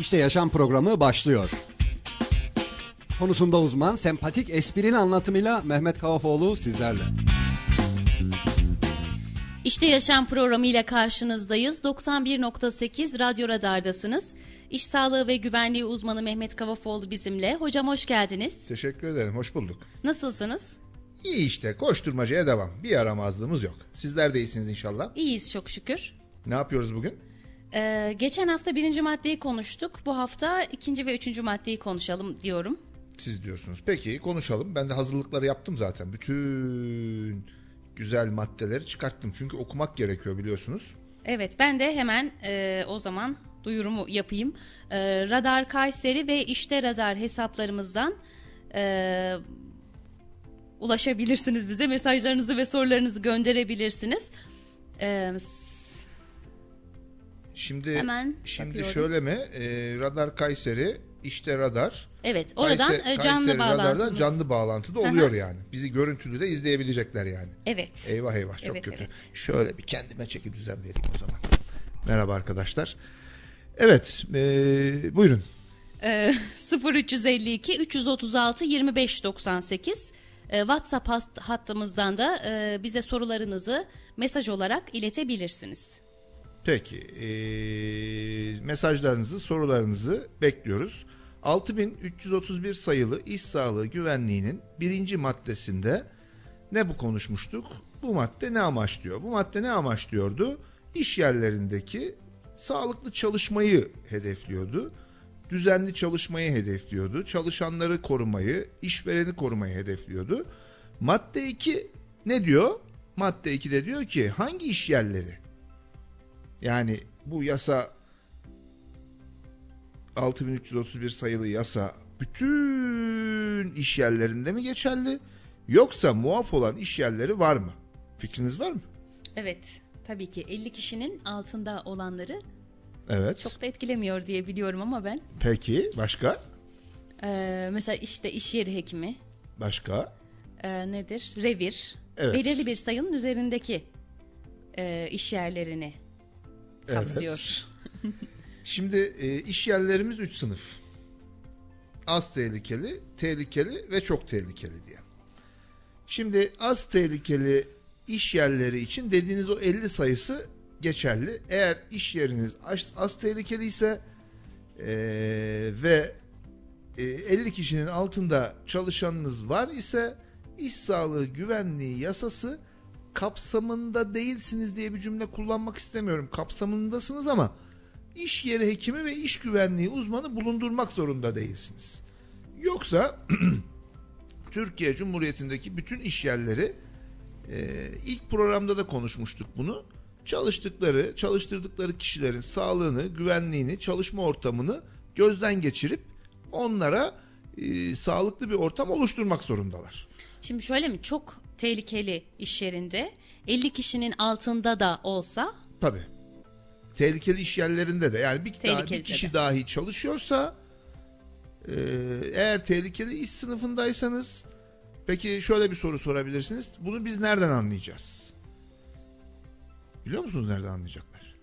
İşte Yaşam programı başlıyor. Konusunda uzman, sempatik, esprili anlatımıyla Mehmet Kavafoğlu sizlerle. İşte Yaşam programı ile karşınızdayız. 91.8 Radyo Radar'dasınız. İş sağlığı ve güvenliği uzmanı Mehmet Kavafoğlu bizimle. Hocam hoş geldiniz. Teşekkür ederim, hoş bulduk. Nasılsınız? İyi işte, koşturmacaya devam. Bir yaramazlığımız yok. Sizler de iyisiniz inşallah. İyiyiz çok şükür. Ne yapıyoruz bugün? Ee, geçen hafta birinci maddeyi konuştuk. Bu hafta ikinci ve üçüncü maddeyi konuşalım diyorum. Siz diyorsunuz. Peki konuşalım. Ben de hazırlıkları yaptım zaten. Bütün güzel maddeleri çıkarttım. Çünkü okumak gerekiyor biliyorsunuz. Evet ben de hemen e, o zaman duyurumu yapayım. E, Radar Kayseri ve İşte Radar hesaplarımızdan e, ulaşabilirsiniz bize. Mesajlarınızı ve sorularınızı gönderebilirsiniz. E, Şimdi Hemen şimdi bakıyorum. şöyle mi? Ee, radar Kayseri, işte radar. evet oradan Kayse- e, canlı Kayseri radardan canlı bağlantı da oluyor yani. Bizi görüntülü de izleyebilecekler yani. Evet. Eyvah eyvah çok Evet, kötü. evet. Şöyle bir kendime çeki düzen vereyim o zaman. Merhaba arkadaşlar. Evet, ee, buyurun. E, 0352 336 25 98 e, WhatsApp hat- hattımızdan da e, bize sorularınızı mesaj olarak iletebilirsiniz. Peki, ee, mesajlarınızı, sorularınızı bekliyoruz. 6331 sayılı iş sağlığı güvenliğinin birinci maddesinde ne bu konuşmuştuk? Bu madde ne amaçlıyor? Bu madde ne amaçlıyordu? İş yerlerindeki sağlıklı çalışmayı hedefliyordu. Düzenli çalışmayı hedefliyordu. Çalışanları korumayı, işvereni korumayı hedefliyordu. Madde 2 ne diyor? Madde 2'de diyor ki hangi iş yerleri? Yani bu yasa 6331 sayılı yasa bütün iş yerlerinde mi geçerli? Yoksa muaf olan iş yerleri var mı? Fikriniz var mı? Evet, tabii ki 50 kişinin altında olanları Evet. çok da etkilemiyor diye biliyorum ama ben. Peki başka? Ee, mesela işte iş yeri hekimi Başka? e, nedir? Revir. Evet. Belirli bir sayının üzerindeki e, iş yerlerini kapsıyor. Şimdi e, iş yerlerimiz 3 sınıf. Az tehlikeli, tehlikeli ve çok tehlikeli diye. Şimdi az tehlikeli iş yerleri için dediğiniz o 50 sayısı geçerli. Eğer iş yeriniz az, az tehlikeli ise e, ve e, 50 kişinin altında çalışanınız var ise iş sağlığı güvenliği yasası kapsamında değilsiniz diye bir cümle kullanmak istemiyorum. Kapsamındasınız ama iş yeri hekimi ve iş güvenliği uzmanı bulundurmak zorunda değilsiniz. Yoksa Türkiye Cumhuriyeti'ndeki bütün iş yerleri e, ilk programda da konuşmuştuk bunu. Çalıştıkları, çalıştırdıkları kişilerin sağlığını, güvenliğini, çalışma ortamını gözden geçirip onlara e, sağlıklı bir ortam oluşturmak zorundalar. Şimdi şöyle mi? Çok tehlikeli iş yerinde 50 kişinin altında da olsa Tabii. Tehlikeli iş yerlerinde de yani bir, daha, bir kişi de. dahi çalışıyorsa e, eğer tehlikeli iş sınıfındaysanız peki şöyle bir soru sorabilirsiniz. Bunu biz nereden anlayacağız? Biliyor musunuz nereden anlayacaklar?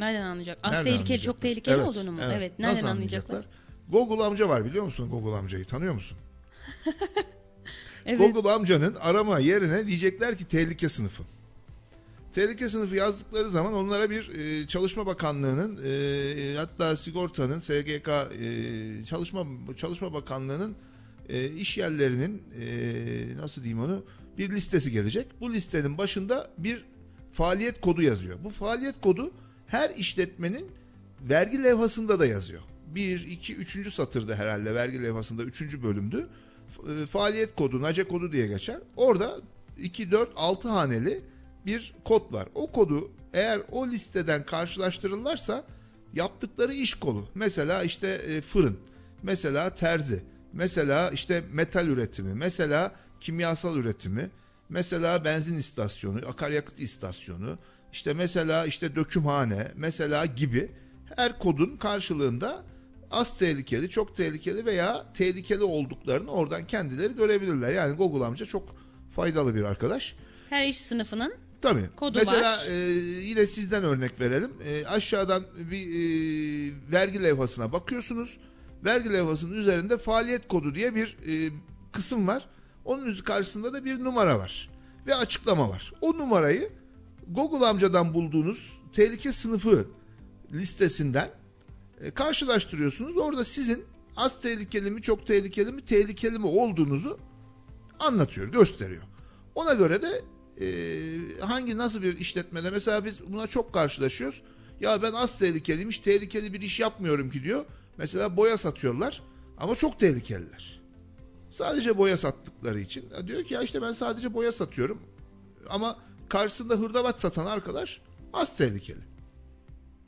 nereden anlayacak? Az Nereden tehlikeli, çok anlayacaklar? tehlikeli Evet, olduğunu mu? Evet, nereden Nasıl anlayacaklar? Google amca var biliyor musun Google amcayı tanıyor musun? Evet. Google amcanın arama yerine diyecekler ki tehlike sınıfı. Tehlike sınıfı yazdıkları zaman onlara bir e, Çalışma Bakanlığı'nın e, hatta sigortanın SGK e, Çalışma Çalışma Bakanlığı'nın e, iş yerlerinin e, nasıl diyeyim onu bir listesi gelecek. Bu listenin başında bir faaliyet kodu yazıyor. Bu faaliyet kodu her işletmenin vergi levhasında da yazıyor. 1, 2, 3. satırda herhalde vergi levhasında 3. bölümdü. E, Faaliyet kodu, NACE kodu diye geçer. Orada 2, 4, 6 haneli bir kod var. O kodu eğer o listeden karşılaştırırlarsa yaptıkları iş kolu. Mesela işte e, fırın, mesela terzi, mesela işte metal üretimi, mesela kimyasal üretimi, mesela benzin istasyonu, akaryakıt istasyonu, işte mesela işte dökümhane, mesela gibi her kodun karşılığında az tehlikeli, çok tehlikeli veya tehlikeli olduklarını oradan kendileri görebilirler. Yani Google amca çok faydalı bir arkadaş. Her iş sınıfının Tabii. Kodu Mesela var. e, yine sizden örnek verelim. E, aşağıdan bir e, vergi levhasına bakıyorsunuz. Vergi levhasının üzerinde faaliyet kodu diye bir e, kısım var. Onun karşısında da bir numara var. Ve açıklama var. O numarayı Google amcadan bulduğunuz tehlike sınıfı listesinden e, karşılaştırıyorsunuz. Orada sizin az tehlikeli mi, çok tehlikeli mi, tehlikeli mi olduğunuzu anlatıyor, gösteriyor. Ona göre de e, hangi nasıl bir işletmede mesela biz buna çok karşılaşıyoruz. Ya ben az tehlikeliyim, hiç tehlikeli bir iş yapmıyorum ki diyor. Mesela boya satıyorlar ama çok tehlikeliler. Sadece boya sattıkları için. Ya diyor ki ya işte ben sadece boya satıyorum. Ama karşısında hırdavat satan arkadaş az tehlikeli.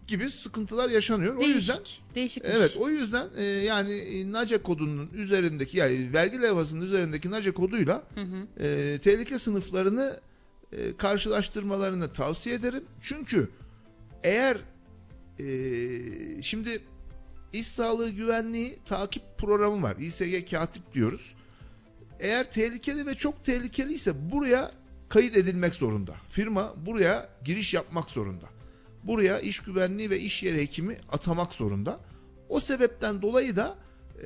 Gibi sıkıntılar yaşanıyor. O Değişik. yüzden Değişikmiş. Evet o yüzden e, yani e, NACE kodunun üzerindeki yani vergi levhasının üzerindeki NACE koduyla e, tehlike sınıflarını e, karşılaştırmalarını tavsiye ederim. Çünkü eğer e, şimdi iş sağlığı güvenliği takip programı var. İSG katip diyoruz. Eğer tehlikeli ve çok tehlikeliyse buraya kayıt edilmek zorunda. Firma buraya giriş yapmak zorunda. Buraya iş güvenliği ve iş yeri hekimi atamak zorunda. O sebepten dolayı da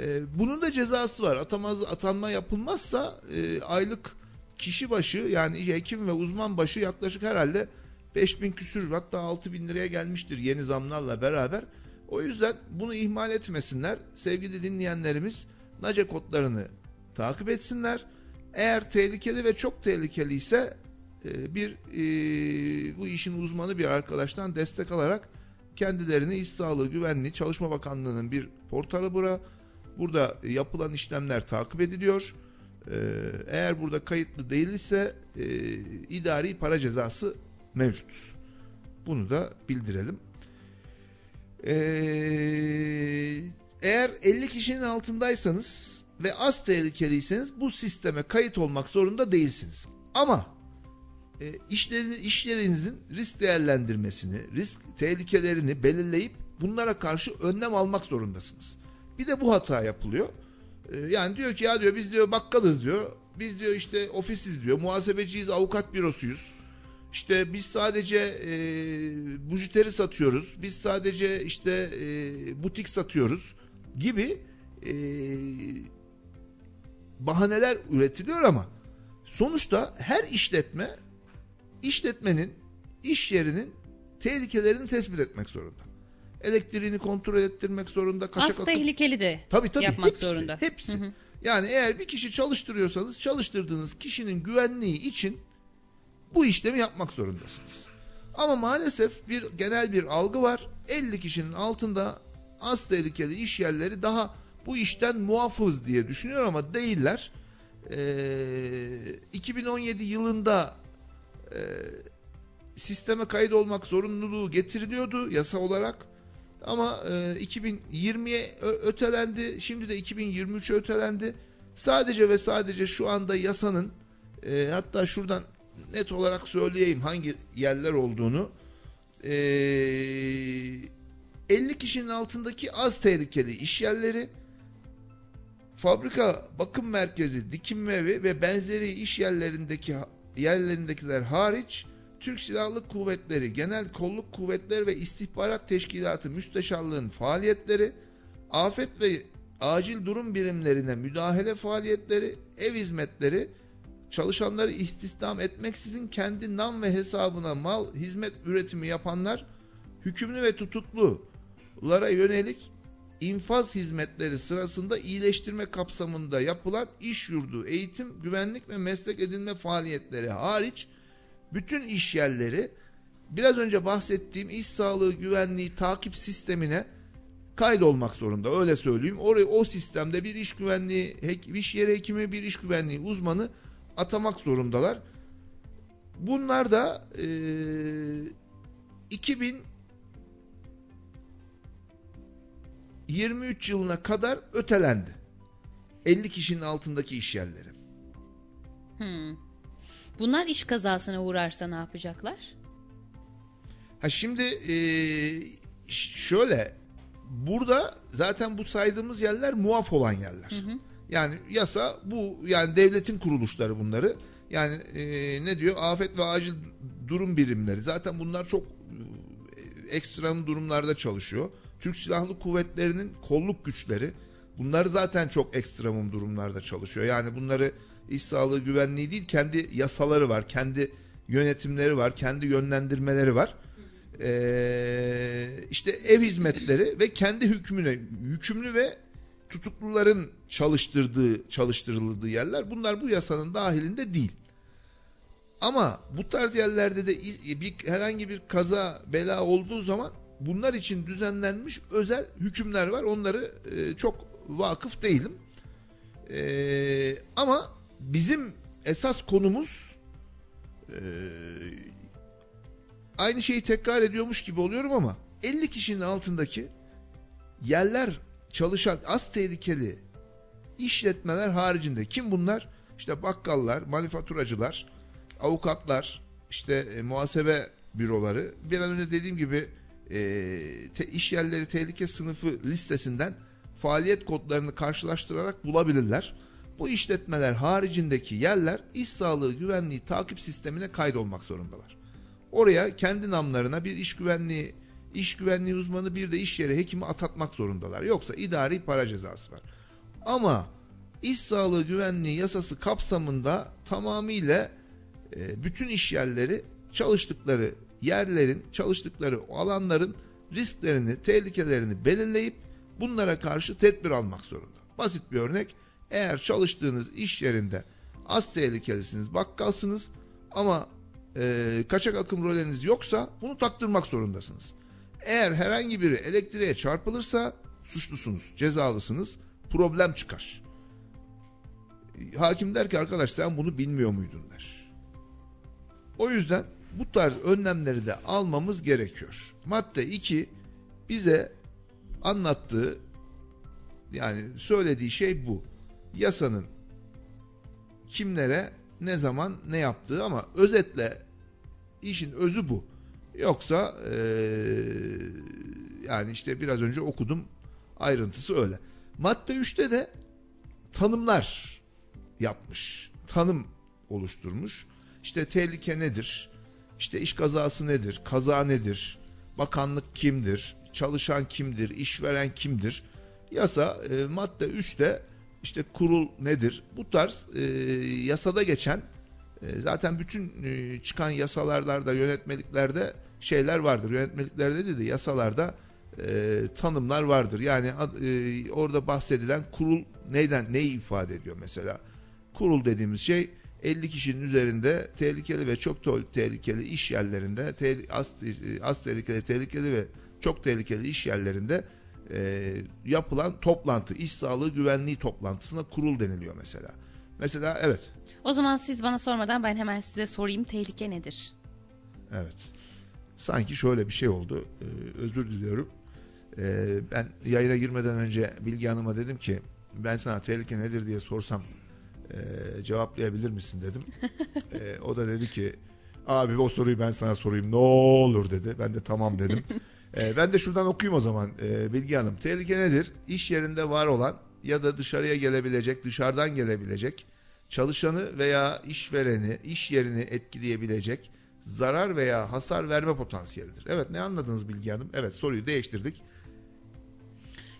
e, bunun da cezası var. Atamaz, atanma yapılmazsa e, aylık kişi başı yani hekim ve uzman başı yaklaşık herhalde 5000 küsür hatta 6000 liraya gelmiştir yeni zamlarla beraber. O yüzden bunu ihmal etmesinler. Sevgili dinleyenlerimiz NACE kodlarını takip etsinler. Eğer tehlikeli ve çok tehlikeli ise bir e, bu işin uzmanı bir arkadaştan destek alarak kendilerini iş sağlığı güvenliği Çalışma Bakanlığı'nın bir portalı bura. Burada yapılan işlemler takip ediliyor. E, eğer burada kayıtlı değil ise e, idari para cezası mevcut. Bunu da bildirelim. E, eğer 50 kişinin altındaysanız ve az tehlikeliyseniz bu sisteme kayıt olmak zorunda değilsiniz. Ama e, işlerini, işlerinizin risk değerlendirmesini, risk tehlikelerini belirleyip bunlara karşı önlem almak zorundasınız. Bir de bu hata yapılıyor. E, yani diyor ki ya diyor biz diyor bakkalız diyor. Biz diyor işte ofisiz diyor. Muhasebeciyiz, avukat bürosuyuz. İşte biz sadece e, bujiteri satıyoruz. Biz sadece işte e, butik satıyoruz gibi e, bahaneler üretiliyor ama sonuçta her işletme işletmenin iş yerinin tehlikelerini tespit etmek zorunda. Elektriğini kontrol ettirmek zorunda. Kaçak Az atıp- tehlikeli de Tabii tabii yapmak hepsi, zorunda. Hepsi. Yani eğer bir kişi çalıştırıyorsanız çalıştırdığınız kişinin güvenliği için bu işlemi yapmak zorundasınız. Ama maalesef bir genel bir algı var. 50 kişinin altında az tehlikeli iş yerleri daha bu işten muafız diye düşünüyor ama değiller. Ee, 2017 yılında e, sisteme kayıt olmak zorunluluğu getiriliyordu yasa olarak. Ama e, 2020'ye ö- ötelendi. Şimdi de 2023'e ötelendi. Sadece ve sadece şu anda yasanın e, hatta şuradan net olarak söyleyeyim hangi yerler olduğunu. E, 50 kişinin altındaki az tehlikeli iş yerleri, fabrika, bakım merkezi, dikim evi ve benzeri iş yerlerindeki yerlerindekiler hariç Türk Silahlı Kuvvetleri, Genel Kolluk Kuvvetleri ve İstihbarat Teşkilatı Müsteşarlığın faaliyetleri, afet ve acil durum birimlerine müdahale faaliyetleri, ev hizmetleri, çalışanları istihdam etmeksizin kendi nam ve hesabına mal, hizmet üretimi yapanlar, hükümlü ve tutuklulara yönelik infaz hizmetleri sırasında iyileştirme kapsamında yapılan iş yurdu, eğitim, güvenlik ve meslek edinme faaliyetleri hariç bütün iş yerleri biraz önce bahsettiğim iş sağlığı güvenliği takip sistemine kaydolmak zorunda. Öyle söyleyeyim. Oraya o sistemde bir iş güvenliği, iş yeri hekimi, bir iş güvenliği uzmanı atamak zorundalar. Bunlar da e, 2023 yılına kadar ötelendi. 50 kişinin altındaki iş yerleri. Bunlar iş kazasına uğrarsa ne yapacaklar? Ha şimdi e, şöyle burada zaten bu saydığımız yerler muaf olan yerler. Yani yasa bu yani devletin kuruluşları bunları. Yani e, ne diyor? Afet ve acil durum birimleri. Zaten bunlar çok e, ekstrem durumlarda çalışıyor. Türk Silahlı Kuvvetleri'nin kolluk güçleri bunlar zaten çok ekstremum durumlarda çalışıyor. Yani bunları iş sağlığı güvenliği değil kendi yasaları var, kendi yönetimleri var, kendi yönlendirmeleri var. Ee, işte ev hizmetleri ve kendi hükmüne yükümlü ve tutukluların çalıştırdığı çalıştırıldığı yerler bunlar bu yasanın dahilinde değil. Ama bu tarz yerlerde de bir herhangi bir kaza bela olduğu zaman bunlar için düzenlenmiş özel hükümler var. Onları e, çok vakıf değilim. E, ama bizim esas konumuz e, aynı şeyi tekrar ediyormuş gibi oluyorum ama 50 kişinin altındaki yerler çalışan az tehlikeli işletmeler haricinde kim bunlar? İşte bakkallar, manifaturacılar, avukatlar, işte e, muhasebe büroları. Bir an önce dediğim gibi e, te, iş yerleri tehlike sınıfı listesinden faaliyet kodlarını karşılaştırarak bulabilirler. Bu işletmeler haricindeki yerler iş sağlığı güvenliği takip sistemine kaydolmak zorundalar. Oraya kendi namlarına bir iş güvenliği iş güvenliği uzmanı bir de iş yeri hekimi atatmak zorundalar. Yoksa idari para cezası var. Ama iş sağlığı güvenliği yasası kapsamında tamamıyla e, bütün iş yerleri çalıştıkları yerlerin, çalıştıkları alanların risklerini, tehlikelerini belirleyip bunlara karşı tedbir almak zorunda. Basit bir örnek. Eğer çalıştığınız iş yerinde az tehlikelisiniz, bakkalsınız ama e, kaçak akım roleniz yoksa bunu taktırmak zorundasınız. Eğer herhangi biri elektriğe çarpılırsa suçlusunuz, cezalısınız, problem çıkar. Hakim der ki arkadaş sen bunu bilmiyor muydun der. O yüzden bu tarz önlemleri de almamız gerekiyor. Madde 2 bize anlattığı yani söylediği şey bu. Yasanın kimlere ne zaman ne yaptığı ama özetle işin özü bu. Yoksa eee, yani işte biraz önce okudum ayrıntısı öyle. Madde 3'te de tanımlar yapmış. Tanım oluşturmuş. İşte tehlike nedir? İşte iş kazası nedir? Kaza nedir? Bakanlık kimdir? Çalışan kimdir? İşveren kimdir? Yasa e, madde 3'te işte kurul nedir? Bu tarz e, yasada geçen e, zaten bütün e, çıkan yasalarda, yönetmeliklerde şeyler vardır. Yönetmeliklerde değil de yasalarda e, tanımlar vardır. Yani e, orada bahsedilen kurul neyden neyi ifade ediyor mesela? Kurul dediğimiz şey 50 kişinin üzerinde tehlikeli ve çok tehlikeli iş yerlerinde az, az tehlikeli, tehlikeli ve çok tehlikeli iş yerlerinde e, yapılan toplantı, iş sağlığı güvenliği toplantısına kurul deniliyor mesela. Mesela evet, O zaman siz bana sormadan ben hemen size sorayım tehlike nedir? Evet. Sanki şöyle bir şey oldu. Ee, özür diliyorum. Ee, ben yayına girmeden önce Bilgi Hanım'a dedim ki ben sana tehlike nedir diye sorsam e, cevaplayabilir misin dedim. Ee, o da dedi ki abi o soruyu ben sana sorayım ne olur dedi. Ben de tamam dedim. Ee, ben de şuradan okuyayım o zaman Ee, Bilgi Hanım. Tehlike nedir? İş yerinde var olan ya da dışarıya gelebilecek, dışarıdan gelebilecek çalışanı veya işvereni, iş yerini etkileyebilecek zarar veya hasar verme potansiyelidir. Evet ne anladınız Bilgi Hanım? Evet soruyu değiştirdik.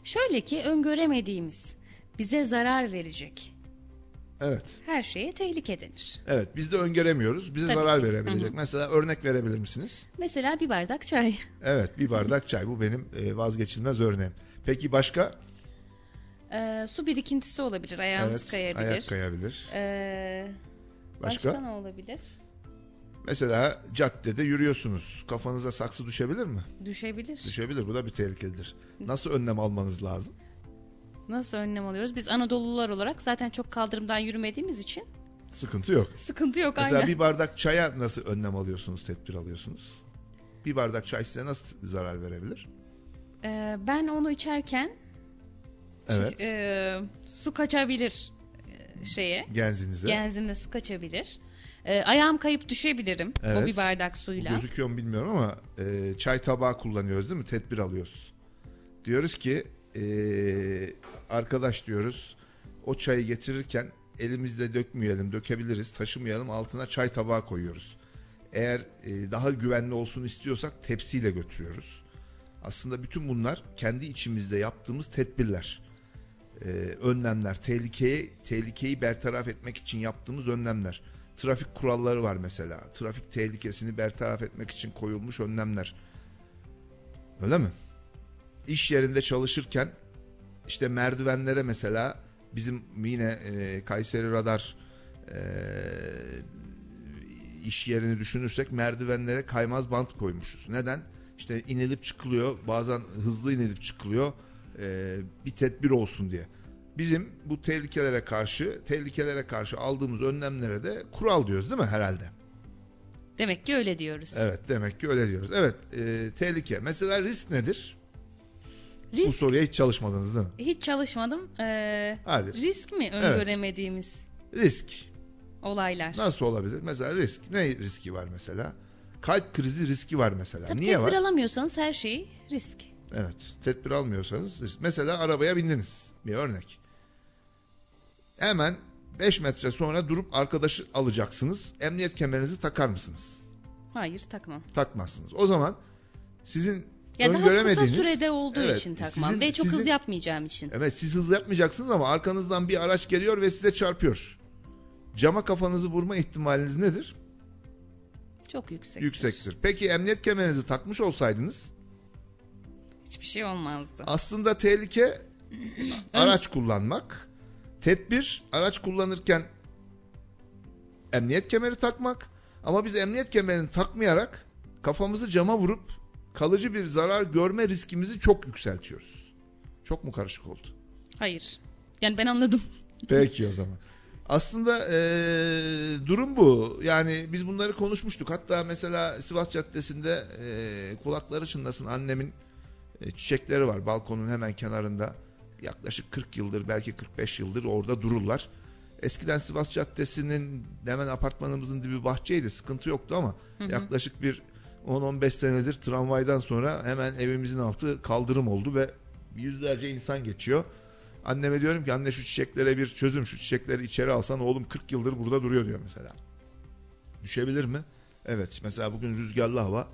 Şöyle ki öngöremediğimiz, bize zarar verecek Evet. her şeye tehlike denir. Evet biz de öngöremiyoruz. Bize Tabii zarar ki. verebilecek. Mesela örnek verebilir misiniz? Mesela bir bardak çay. Evet bir bardak çay bu benim e, vazgeçilmez örneğim. Peki başka? Ee, su birikintisi olabilir, ayağımız evet kayabilir. ayak kayabilir. Ee, Başka? başka ne olabilir? Mesela caddede yürüyorsunuz. Kafanıza saksı düşebilir mi? Düşebilir. Düşebilir. Bu da bir tehlikelidir. Nasıl önlem almanız lazım? Nasıl önlem alıyoruz? Biz Anadolulular olarak zaten çok kaldırımdan yürümediğimiz için Sıkıntı yok. sıkıntı yok Mesela aynen. bir bardak çaya nasıl önlem alıyorsunuz, tedbir alıyorsunuz? Bir bardak çay size nasıl zarar verebilir? Ee, ben onu içerken Evet. e, su kaçabilir e, şeye. Genzinize. Genzimde su kaçabilir. Ee, ayağım kayıp düşebilirim o Evet. bir bardak suyla. Gözüküyor mu bilmiyorum ama e, çay tabağı kullanıyoruz değil mi? Tedbir alıyoruz. Diyoruz ki e, arkadaş diyoruz o çayı getirirken elimizle dökmeyelim, dökebiliriz, taşımayalım altına çay tabağı koyuyoruz. Eğer e, daha güvenli olsun istiyorsak tepsiyle götürüyoruz. Aslında bütün bunlar kendi içimizde yaptığımız tedbirler. Ee, önlemler, tehlikeye tehlikeyi bertaraf etmek için yaptığımız önlemler. Trafik kuralları var mesela. Trafik tehlikesini bertaraf etmek için koyulmuş önlemler. Öyle mi? İş yerinde çalışırken işte merdivenlere mesela bizim yine e, Kayseri Radar e, iş yerini düşünürsek merdivenlere kaymaz bant koymuşuz. Neden? İşte inilip çıkılıyor. Bazen hızlı inilip çıkılıyor. e, bir tedbir olsun diye. Bizim bu tehlikelere karşı tehlikelere karşı aldığımız önlemlere de kural diyoruz değil mi herhalde? Demek ki öyle diyoruz. Evet demek ki öyle diyoruz. Evet e, tehlike. Mesela risk nedir? Bu Risk soruya hiç çalışmadınız değil mi? hiç çalışmadım. Ee, Hadi. risk mi öngöremediğimiz Risk. olaylar? Nasıl olabilir? Mesela risk. Ne riski var mesela? Kalp krizi riski var mesela. Tabii Niye tedbir var? alamıyorsanız her şey risk. Evet. Tedbir almıyorsanız risk. Mesela arabaya bindiniz. Bir örnek. Hemen 5 metre sonra durup arkadaşı alacaksınız. Emniyet kemerinizi takar mısınız? Hayır takmam. Takmazsınız. O zaman sizin Ya daha kısa sürede olduğu Evet, için takmam sizin- ve çok hız sizin- yapmayacağım için. Evet siz hız yapmayacaksınız ama arkanızdan bir araç geliyor ve size çarpıyor. Cama kafanızı vurma ihtimaliniz nedir? Çok yüksektir. Yüksektir. Peki emniyet kemerinizi takmış olsaydınız Hiçbir şey olmazdı. aslında tehlike araç kullanmak. Tedbir araç kullanırken emniyet kemeri takmak. Ama biz emniyet kemerini takmayarak kafamızı cama vurup kalıcı bir zarar görme riskimizi çok yükseltiyoruz. Çok mu karışık oldu? Hayır. Yani ben anladım. Peki o zaman. Aslında eee, durum bu. Yani biz bunları konuşmuştuk. Hatta mesela Sivas Caddesi'nde eee, kulakları çınlasın annemin e, çiçekleri var balkonun hemen kenarında. Yaklaşık 40 yıldır belki 45 yıldır orada dururlar. Eskiden Sivas Caddesi'nin hemen apartmanımızın dibi bahçeydi. Sıkıntı yoktu ama yaklaşık bir 10-15 senedir tramvaydan sonra hemen evimizin altı kaldırım oldu ve yüzlerce insan geçiyor. Anneme diyorum ki anne şu çiçeklere bir çözüm şu çiçekleri içeri alsan oğlum 40 yıldır burada duruyor diyor mesela. Düşebilir mi? Evet mesela bugün rüzgarlı hava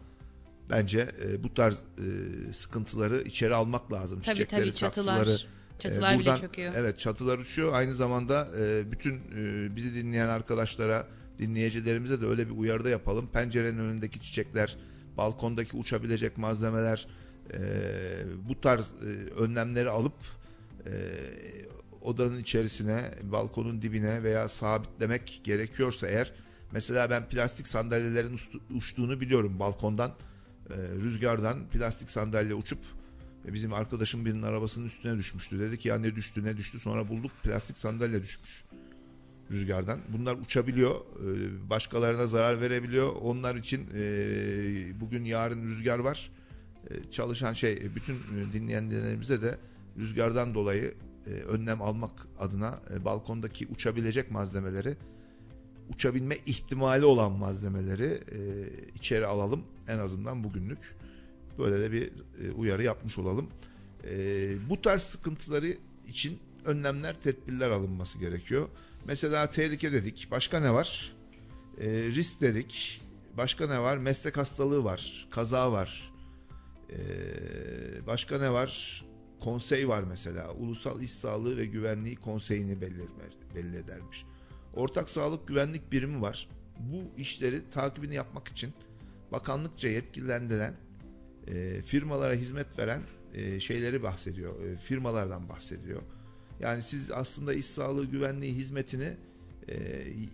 bence e, bu tarz e, sıkıntıları içeri almak lazım. Tabii Çiçekleri, tabii çatılar. saksıları, Çatılar e, bile buradan- çöküyor. Evet çatılar uçuyor. Aynı zamanda e, bütün e, bizi dinleyen arkadaşlara, dinleyicilerimize de öyle bir uyarıda yapalım. Pencerenin önündeki çiçekler, balkondaki uçabilecek malzemeler, e, bu tarz e, önlemleri alıp e, odanın içerisine, balkonun dibine veya sabitlemek gerekiyorsa eğer mesela ben plastik sandalyelerin uçtu- uçtuğunu biliyorum balkondan e, rüzgardan plastik sandalye uçup ve bizim arkadaşım birinin arabasının üstüne düşmüştü. Dedi ki ya ne düştü ne düştü sonra bulduk plastik sandalye düşmüş rüzgardan. Bunlar uçabiliyor, e, başkalarına zarar verebiliyor. Onlar için e, bugün yarın rüzgar var. E, Çalışan şey bütün dinleyenlerimize de rüzgardan dolayı önlem almak adına balkondaki uçabilecek malzemeleri uçabilme ihtimali olan malzemeleri içeri alalım en azından bugünlük. Böyle de bir uyarı yapmış olalım. Bu tarz sıkıntıları için önlemler, tedbirler alınması gerekiyor. Mesela tehlike dedik. Başka ne var? E, risk dedik. Başka ne var? Meslek hastalığı var. Kaza var. E, başka ne var? Konsey var mesela. Ulusal İş Sağlığı ve Güvenliği Konseyi'ni belli, edermiş. Ortak Sağlık Güvenlik Birimi var. Bu işleri takibini yapmak için bakanlıkça yetkilendirilen e, firmalara hizmet veren e, şeyleri bahsediyor. E, firmalardan bahsediyor. Yani siz aslında iş sağlığı güvenliği hizmetini e,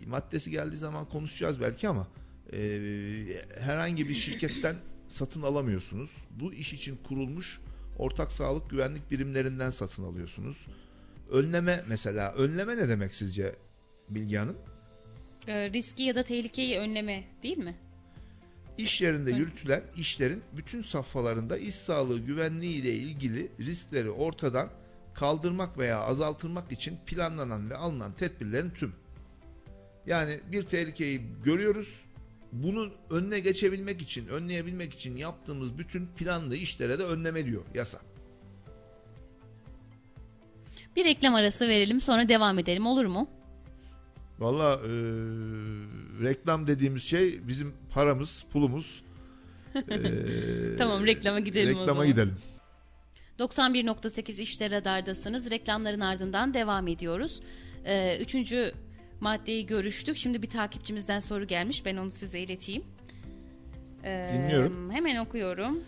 maddesi geldiği zaman konuşacağız belki ama e, herhangi bir şirketten satın alamıyorsunuz. Bu iş için kurulmuş ortak sağlık güvenlik birimlerinden satın alıyorsunuz. Önleme mesela önleme ne demek sizce Bilgi Hanım? Ee, riski ya da tehlikeyi önleme değil mi? İş yerinde yürütülen işlerin bütün safhalarında iş sağlığı güvenliği ile ilgili riskleri ortadan kaldırmak veya azaltılmak için planlanan ve alınan tedbirlerin tüm. Yani bir tehlikeyi görüyoruz. Bunun önüne geçebilmek için, önleyebilmek için yaptığımız bütün planlı işlere de önleme diyor yasa. Bir reklam arası verelim sonra devam edelim olur mu? Valla e, reklam dediğimiz şey bizim paramız, pulumuz. E, Tamam, reklama gidelim o reklama zaman. gidelim. 91.8 işte radardasınız. Reklamların ardından devam ediyoruz. Ee, üçüncü maddeyi görüştük. Şimdi bir takipçimizden soru gelmiş. Ben onu size ileteyim. Ee, Dinliyorum. Hemen okuyorum.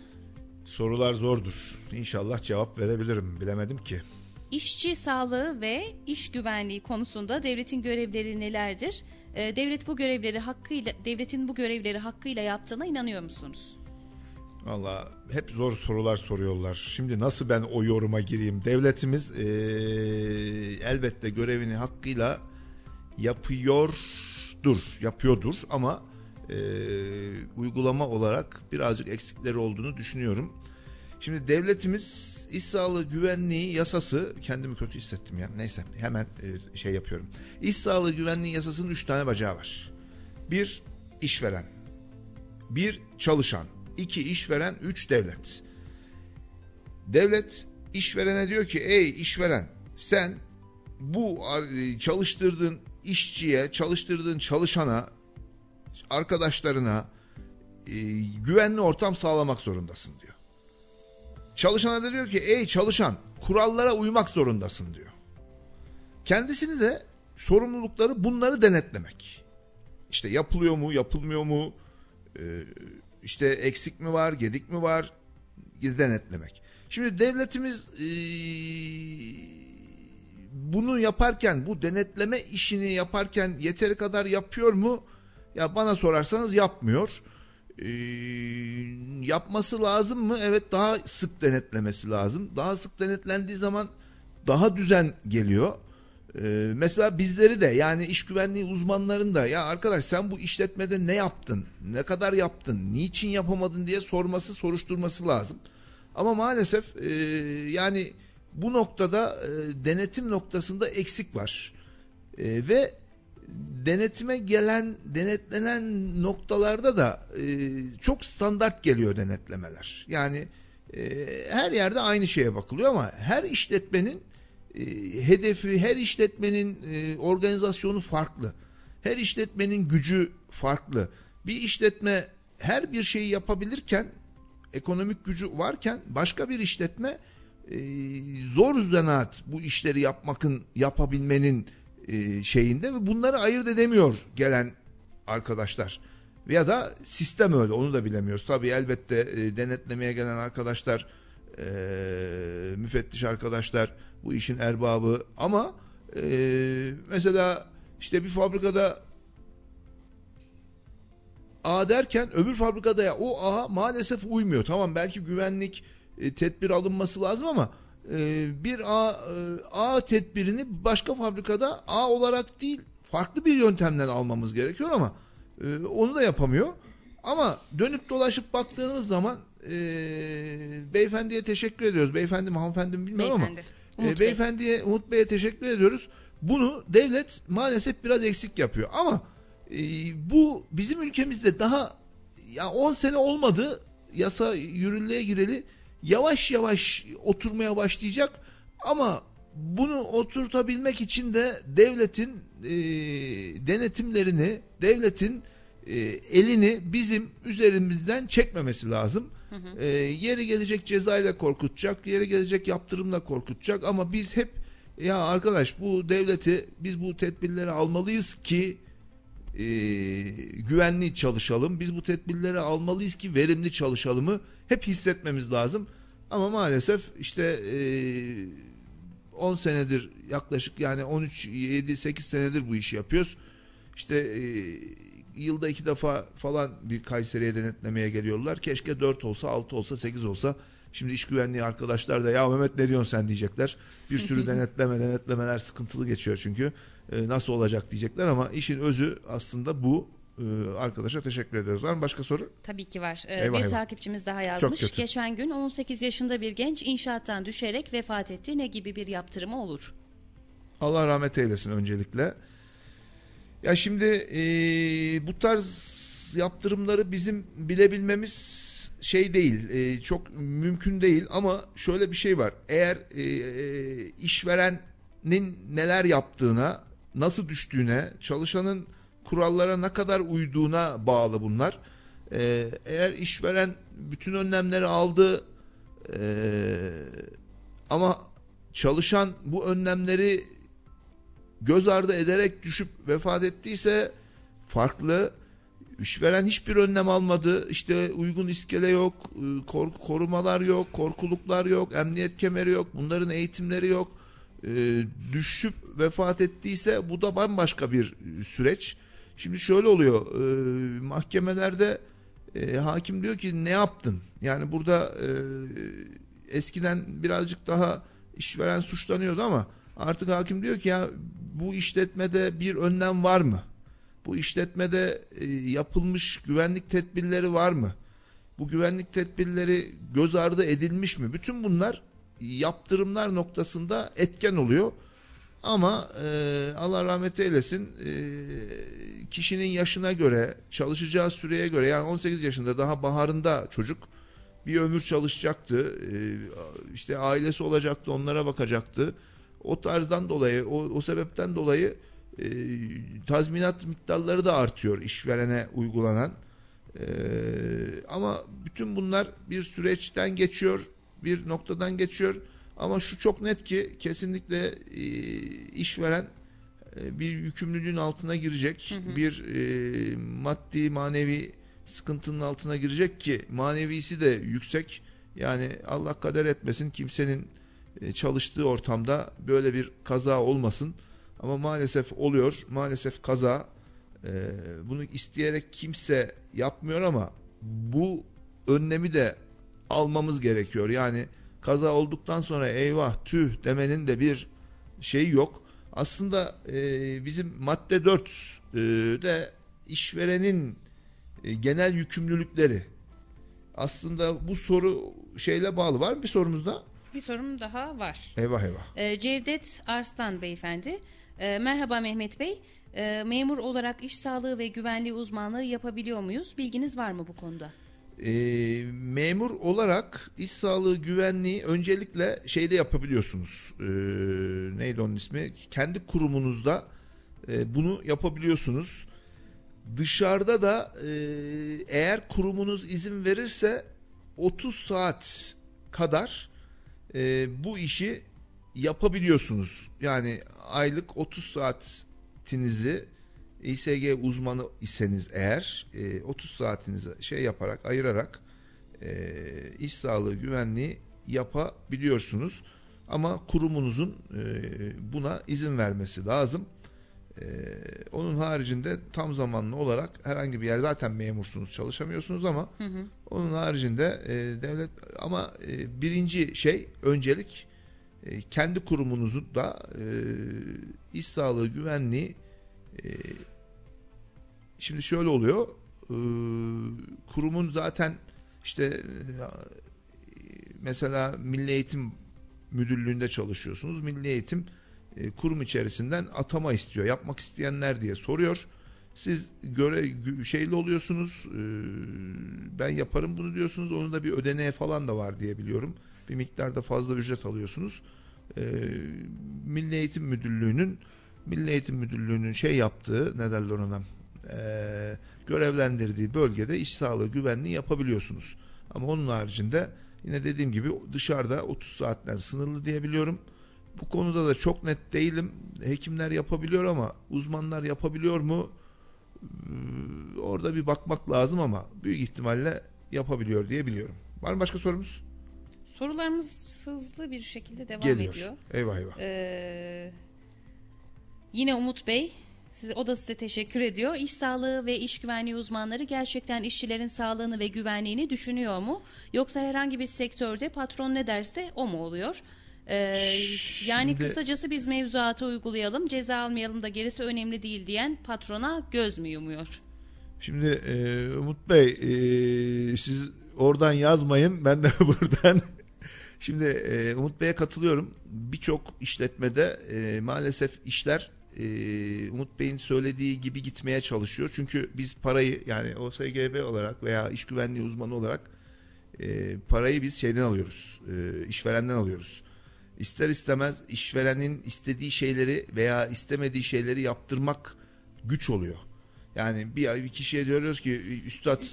Sorular zordur. İnşallah cevap verebilirim. Bilemedim ki. İşçi sağlığı ve iş güvenliği konusunda devletin görevleri nelerdir? Ee, devlet bu görevleri hakkıyla devletin bu görevleri hakkıyla yaptığına inanıyor musunuz? Valla hep zor sorular soruyorlar. Şimdi nasıl ben o yoruma gireyim? Devletimiz eee, elbette görevini hakkıyla yapıyordur, yapıyordur ama eee, uygulama olarak birazcık eksikleri olduğunu düşünüyorum. Şimdi devletimiz iş sağlığı güvenliği yasası kendimi kötü hissettim ya. Neyse hemen eee, şey yapıyorum. İş sağlığı güvenliği yasasının üç tane bacağı var. Bir işveren, bir çalışan, iki işveren, üç devlet. Devlet işverene diyor ki ey işveren sen bu ar- çalıştırdığın işçiye, çalıştırdığın çalışana, arkadaşlarına e, güvenli ortam sağlamak zorundasın diyor. Çalışana da diyor ki ey çalışan kurallara uymak zorundasın diyor. Kendisini de sorumlulukları bunları denetlemek. İşte yapılıyor mu, yapılmıyor mu, e, işte eksik mi var, gedik mi var denetlemek. Şimdi devletimiz e, bunu yaparken, bu denetleme işini yaparken yeteri kadar yapıyor mu? Ya bana sorarsanız yapmıyor. E, yapması lazım mı? Evet daha sık denetlemesi lazım. Daha sık denetlendiği zaman daha düzen geliyor. Ee, mesela bizleri de yani iş güvenliği uzmanların da ya arkadaş sen bu işletmede ne yaptın? Ne kadar yaptın? Niçin yapamadın diye sorması, soruşturması lazım. Ama maalesef e, yani bu noktada e, denetim noktasında eksik var. E, ve denetime gelen, denetlenen noktalarda da e, çok standart geliyor denetlemeler. Yani e, her yerde aynı şeye bakılıyor ama her işletmenin e, hedefi, her işletmenin e, organizasyonu farklı. Her işletmenin gücü farklı. Bir işletme her bir şeyi yapabilirken, ekonomik gücü varken başka bir işletme e, zor zanaat bu işleri yapmakın, yapabilmenin e, şeyinde ve bunları ayırt edemiyor gelen arkadaşlar. Ya da sistem öyle onu da bilemiyoruz. Tabii elbette e, denetlemeye gelen arkadaşlar, e, müfettiş arkadaşlar bu işin erbabı ama e, mesela işte bir fabrikada A derken öbür fabrikada ya o A maalesef uymuyor. Tamam belki güvenlik e, tedbir alınması lazım ama e, bir A, e, A tedbirini başka fabrikada A olarak değil farklı bir yöntemden almamız gerekiyor ama e, onu da yapamıyor. Ama dönüp dolaşıp baktığımız zaman e, beyefendiye teşekkür ediyoruz. Beyefendi mi hanımefendi mi bilmiyorum Beyefendi. ama Umut e, Bey. beyefendiye Umut Bey'e teşekkür ediyoruz. Bunu devlet maalesef biraz eksik yapıyor ama e, bu bizim ülkemizde daha ya 10 sene olmadı yasa yürürlüğe gireli yavaş yavaş oturmaya başlayacak ama bunu oturtabilmek için de devletin e, denetimlerini devletin e, elini bizim üzerimizden çekmemesi lazım. E, yeri gelecek cezayla korkutacak, yeri gelecek yaptırımla korkutacak ama biz hep ya arkadaş bu devleti biz bu tedbirleri almalıyız ki e, güvenli çalışalım. Biz bu tedbirleri almalıyız ki verimli çalışalımı hep hissetmemiz lazım. Ama maalesef işte e, 10 senedir yaklaşık yani 13 7 8 senedir bu işi yapıyoruz. İşte e, yılda iki defa falan bir Kayseri'ye denetlemeye geliyorlar. Keşke 4 olsa, 6 olsa, 8 olsa. Şimdi iş güvenliği arkadaşlar da ya Mehmet ne diyorsun sen diyecekler. Bir sürü denetleme, denetlemeler sıkıntılı geçiyor çünkü. E, nasıl olacak diyecekler ama işin özü aslında bu. E, arkadaşa teşekkür ediyoruz. Var mı başka soru? Tabii ki var. Ee, Eyvah, bir eyvah. takipçimiz daha yazmış. Geçen gün 18 yaşında bir genç inşaattan düşerek vefat etti. Ne gibi bir yaptırımı olur? Allah rahmet eylesin öncelikle. Ya şimdi e, bu tarz yaptırımları bizim bilebilmemiz şey değil, e, çok mümkün değil ama şöyle bir şey var. Eğer e, e, işverenin neler yaptığına nasıl düştüğüne, çalışanın kurallara ne kadar uyduğuna bağlı bunlar. Ee, eğer işveren bütün önlemleri aldı ee, ama çalışan bu önlemleri göz ardı ederek düşüp vefat ettiyse farklı. İşveren hiçbir önlem almadı. İşte uygun iskele yok, e, korku korumalar yok, korkuluklar yok, emniyet kemeri yok, bunların eğitimleri yok. E, düşüp vefat ettiyse bu da bambaşka bir süreç. Şimdi şöyle oluyor. e, mahkemelerde e, hakim diyor ki ne yaptın? Yani burada e, eskiden birazcık daha işveren suçlanıyordu ama artık hakim diyor ki ya bu işletmede bir önlem var mı? Bu işletmede e, yapılmış güvenlik tedbirleri var mı? Bu güvenlik tedbirleri göz ardı edilmiş mi? Bütün bunlar yaptırımlar noktasında etken oluyor. Ama e, Allah rahmet eylesin e, kişinin yaşına göre, çalışacağı süreye göre yani 18 yaşında daha baharında çocuk bir ömür çalışacaktı. E, işte ailesi olacaktı, onlara bakacaktı. O tarzdan dolayı, o, o sebepten dolayı e, tazminat miktarları da artıyor işverene uygulanan. E, ama bütün bunlar bir süreçten geçiyor, bir noktadan geçiyor. Ama şu çok net ki kesinlikle e, işveren e, bir yükümlülüğün altına girecek, hı hı. bir e, maddi manevi sıkıntının altına girecek ki manevisi de yüksek. Yani Allah kader etmesin kimsenin çalıştığı ortamda böyle bir kaza olmasın. Ama maalesef oluyor. Maalesef kaza. E, bunu isteyerek kimse yapmıyor ama bu önlemi de almamız gerekiyor. Yani kaza olduktan sonra eyvah tüh demenin de bir şeyi yok. Aslında e, bizim madde 4 e, de işverenin e, genel yükümlülükleri. Aslında bu soru şeyle bağlı. Var mı bir sorumuz da? Bir sorum daha var. Eyvah eyvah. E, Cevdet Arslan beyefendi. E, merhaba Mehmet Bey. E, memur olarak iş sağlığı ve güvenliği uzmanlığı yapabiliyor muyuz? Bilginiz var mı bu konuda? e, memur olarak iş sağlığı güvenliği öncelikle şeyde yapabiliyorsunuz. E, neydi onun ismi? Kendi kurumunuzda e, bunu yapabiliyorsunuz. Dışarıda da e, eğer kurumunuz izin verirse 30 saat kadar e, bu işi yapabiliyorsunuz. Yani aylık 30 saatinizi İSG uzmanı iseniz eğer 30 e, saatinizi şey yaparak ayırarak e, iş sağlığı güvenliği yapabiliyorsunuz. Ama kurumunuzun e, buna izin vermesi lazım. Onun haricinde tam zamanlı olarak herhangi bir yer zaten memursunuz çalışamıyorsunuz ama hı hı. onun haricinde devlet ama birinci şey öncelik kendi kurumunuzun da iş sağlığı güvenliği Şimdi şöyle oluyor. E, kurumun zaten işte e, mesela Milli Eğitim Müdürlüğü'nde çalışıyorsunuz. Milli Eğitim e, kurum içerisinden atama istiyor. Yapmak isteyenler diye soruyor. Siz göre şeyli oluyorsunuz. E, ben yaparım bunu diyorsunuz. Onun da bir ödeneği falan da var diye biliyorum. Bir miktarda fazla ücret alıyorsunuz. E, Milli Eğitim Müdürlüğü'nün Milli Eğitim Müdürlüğü'nün şey yaptığı ne derler ona görevlendirdiği bölgede iş sağlığı güvenliği yapabiliyorsunuz. Ama onun haricinde yine dediğim gibi dışarıda 30 saatler sınırlı diyebiliyorum. Bu konuda da çok net değilim. Hekimler yapabiliyor ama uzmanlar yapabiliyor mu? Ee, orada bir bakmak lazım ama büyük ihtimalle yapabiliyor diye biliyorum. Var mı başka sorumuz? Sorularımız hızlı bir şekilde devam Geliyor. ediyor. Eyvah eyvah. Ee, yine Umut Bey Size, o da size teşekkür ediyor. İş sağlığı ve iş güvenliği uzmanları gerçekten işçilerin sağlığını ve güvenliğini düşünüyor mu? Yoksa herhangi bir sektörde patron ne derse o mu oluyor? Ee, Şimdi... Yani kısacası biz mevzuatı uygulayalım, ceza almayalım da gerisi önemli değil diyen patrona göz mü yumuyor? Şimdi e, Umut Bey e, siz oradan yazmayın ben de buradan Şimdi e, Umut Bey'e katılıyorum. Birçok işletmede e, maalesef işler e, Umut Bey'in söylediği gibi gitmeye çalışıyor. Çünkü biz parayı yani OSGB olarak veya iş güvenliği uzmanı olarak e, parayı biz şeyden alıyoruz. E, işverenden alıyoruz. İster istemez işverenin istediği şeyleri veya istemediği şeyleri yaptırmak güç oluyor. Yani bir, bir kişiye diyoruz ki üstad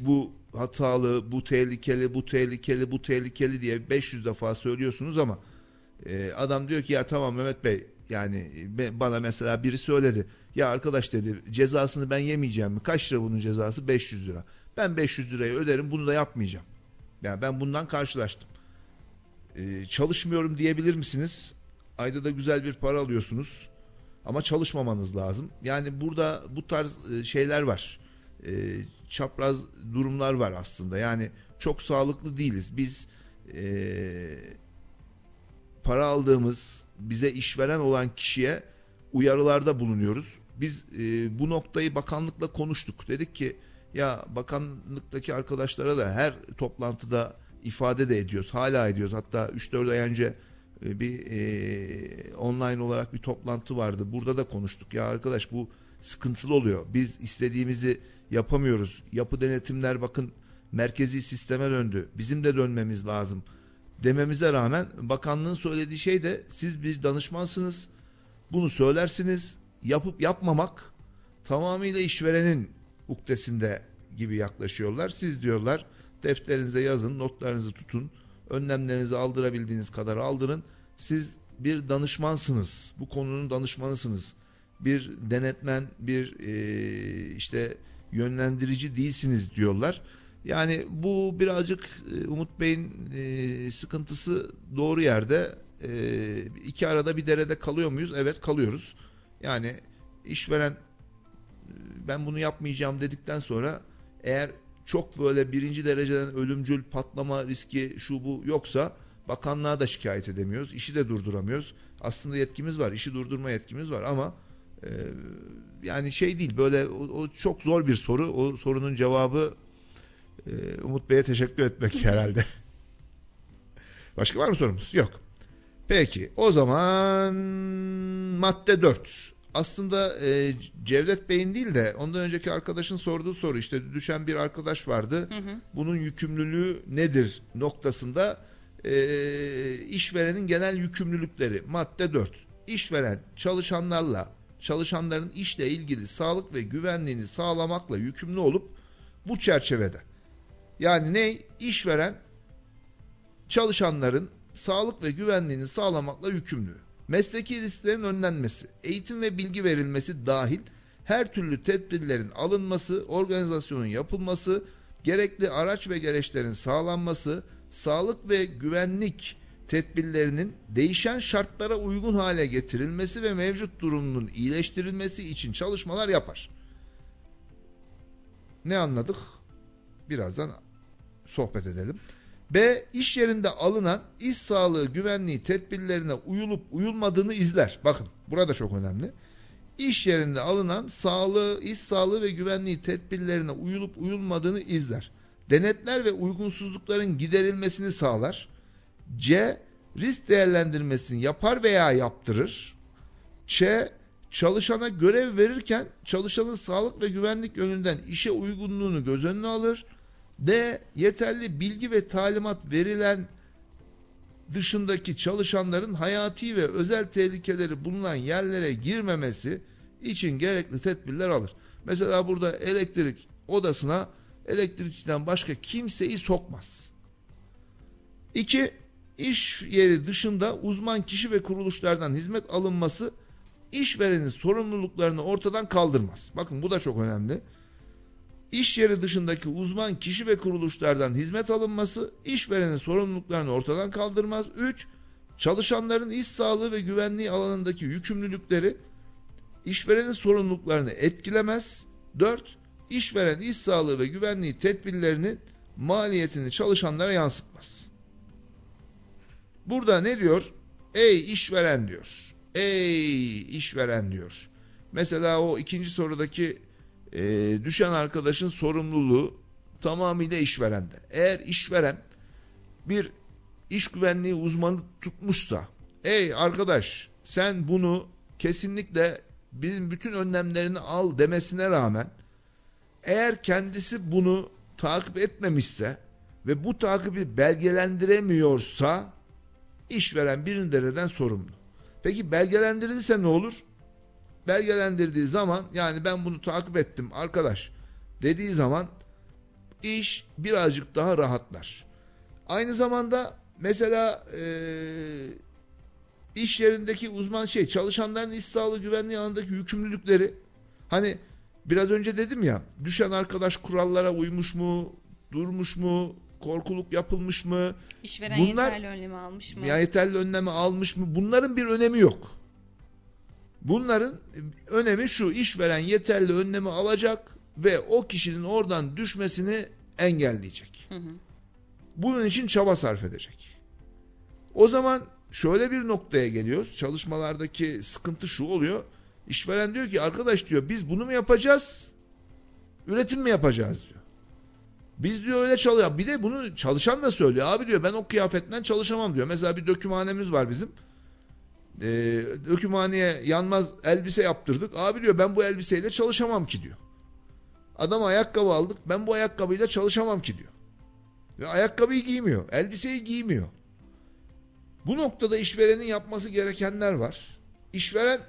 bu hatalı, bu tehlikeli, bu tehlikeli, bu tehlikeli diye 500 defa söylüyorsunuz ama e, adam diyor ki ya tamam Mehmet Bey yani be- bana mesela biri söyledi. Ya arkadaş dedi cezasını ben yemeyeceğim mi? Kaç lira bunun cezası? 500 lira. Ben 500 lirayı öderim bunu da yapmayacağım. Yani ben bundan karşılaştım. Ee, çalışmıyorum diyebilir misiniz? Ayda da güzel bir para alıyorsunuz. Ama çalışmamanız lazım. Yani burada bu tarz e, şeyler var. Ee, çapraz durumlar var aslında. Yani çok sağlıklı değiliz. Biz e, para aldığımız bize işveren olan kişiye uyarılarda bulunuyoruz. Biz e, bu noktayı bakanlıkla konuştuk. Dedik ki ya bakanlıktaki arkadaşlara da her toplantıda ifade de ediyoruz. Hala ediyoruz. Hatta 3-4 ay önce e, bir e, online olarak bir toplantı vardı. Burada da konuştuk. Ya arkadaş bu sıkıntılı oluyor. Biz istediğimizi yapamıyoruz. Yapı denetimler bakın merkezi sisteme döndü. Bizim de dönmemiz lazım dememize rağmen bakanlığın söylediği şey de siz bir danışmansınız. Bunu söylersiniz. Yapıp yapmamak tamamıyla işverenin uktesinde gibi yaklaşıyorlar. Siz diyorlar defterinize yazın, notlarınızı tutun, önlemlerinizi aldırabildiğiniz kadar aldırın. Siz bir danışmansınız. Bu konunun danışmanısınız. Bir denetmen, bir e, işte yönlendirici değilsiniz diyorlar. Yani bu birazcık e, Umut Bey'in e, sıkıntısı doğru yerde. E, iki arada bir derede kalıyor muyuz? Evet kalıyoruz. Yani işveren e, ben bunu yapmayacağım dedikten sonra eğer çok böyle birinci dereceden ölümcül patlama riski şu bu yoksa bakanlığa da şikayet edemiyoruz. İşi de durduramıyoruz. Aslında yetkimiz var. işi durdurma yetkimiz var ama e, yani şey değil böyle o, o çok zor bir soru. O sorunun cevabı e, Umut Bey'e teşekkür etmek herhalde. Başka var mı sorumuz? Yok. Peki o zaman madde 4. Aslında e, Cevdet Bey'in değil de ondan önceki arkadaşın sorduğu soru işte düşen bir arkadaş vardı. Bunun yükümlülüğü nedir noktasında e, işverenin genel yükümlülükleri madde 4. İşveren çalışanlarla çalışanların işle ilgili sağlık ve güvenliğini sağlamakla yükümlü olup bu çerçevede yani ne? İşveren çalışanların sağlık ve güvenliğini sağlamakla yükümlü. Mesleki risklerin önlenmesi, eğitim ve bilgi verilmesi dahil her türlü tedbirlerin alınması, organizasyonun yapılması, gerekli araç ve gereçlerin sağlanması, sağlık ve güvenlik tedbirlerinin değişen şartlara uygun hale getirilmesi ve mevcut durumunun iyileştirilmesi için çalışmalar yapar. Ne anladık? Birazdan sohbet edelim. B. iş yerinde alınan iş sağlığı güvenliği tedbirlerine uyulup uyulmadığını izler. Bakın burada çok önemli. İş yerinde alınan sağlığı, iş sağlığı ve güvenliği tedbirlerine uyulup uyulmadığını izler. Denetler ve uygunsuzlukların giderilmesini sağlar. C. Risk değerlendirmesini yapar veya yaptırır. Ç. Çalışana görev verirken çalışanın sağlık ve güvenlik yönünden işe uygunluğunu göz önüne alır. D. Yeterli bilgi ve talimat verilen dışındaki çalışanların hayati ve özel tehlikeleri bulunan yerlere girmemesi için gerekli tedbirler alır. Mesela burada elektrik odasına elektrikçiden başka kimseyi sokmaz. 2. İş yeri dışında uzman kişi ve kuruluşlardan hizmet alınması işverenin sorumluluklarını ortadan kaldırmaz. Bakın bu da çok önemli. İş yeri dışındaki uzman kişi ve kuruluşlardan hizmet alınması işverenin sorumluluklarını ortadan kaldırmaz. 3. Çalışanların iş sağlığı ve güvenliği alanındaki yükümlülükleri işverenin sorumluluklarını etkilemez. 4. İşveren iş sağlığı ve güvenliği tedbirlerinin maliyetini çalışanlara yansıtmaz. Burada ne diyor? Ey işveren diyor. Ey işveren diyor. Mesela o ikinci sorudaki e, düşen arkadaşın sorumluluğu tamamıyla işverende. Eğer işveren bir iş güvenliği uzmanı tutmuşsa, ey arkadaş sen bunu kesinlikle bizim bütün önlemlerini al demesine rağmen eğer kendisi bunu takip etmemişse ve bu takibi belgelendiremiyorsa işveren birinci dereceden sorumlu. Peki belgelendirilirse ne olur? Belgelendirdiği zaman yani ben bunu takip ettim arkadaş dediği zaman iş birazcık daha rahatlar. Aynı zamanda mesela eee iş yerindeki uzman şey çalışanların iş sağlığı güvenliği alanındaki yükümlülükleri hani biraz önce dedim ya düşen arkadaş kurallara uymuş mu durmuş mu korkuluk yapılmış mı İşveren Bunlar- yeterli önlemi almış mı? ya yeterli önlemi almış mı bunların bir önemi yok. Bunların önemi şu işveren yeterli önlemi alacak ve o kişinin oradan düşmesini engelleyecek. Bunun için çaba sarf edecek. O zaman şöyle bir noktaya geliyoruz. Çalışmalardaki sıkıntı şu oluyor. İşveren diyor ki arkadaş diyor biz bunu mu yapacağız? Üretim mi yapacağız diyor. Biz diyor öyle çalıyor. Bir de bunu çalışan da söylüyor. Abi diyor ben o kıyafetten çalışamam diyor. Mesela bir dökümhanemiz var bizim. Ee, dökümhaneye yanmaz elbise yaptırdık. Abi diyor ben bu elbiseyle çalışamam ki diyor. Adam ayakkabı aldık. Ben bu ayakkabıyla çalışamam ki diyor. Ve ayakkabıyı giymiyor. Elbiseyi giymiyor. Bu noktada işverenin yapması gerekenler var. İşveren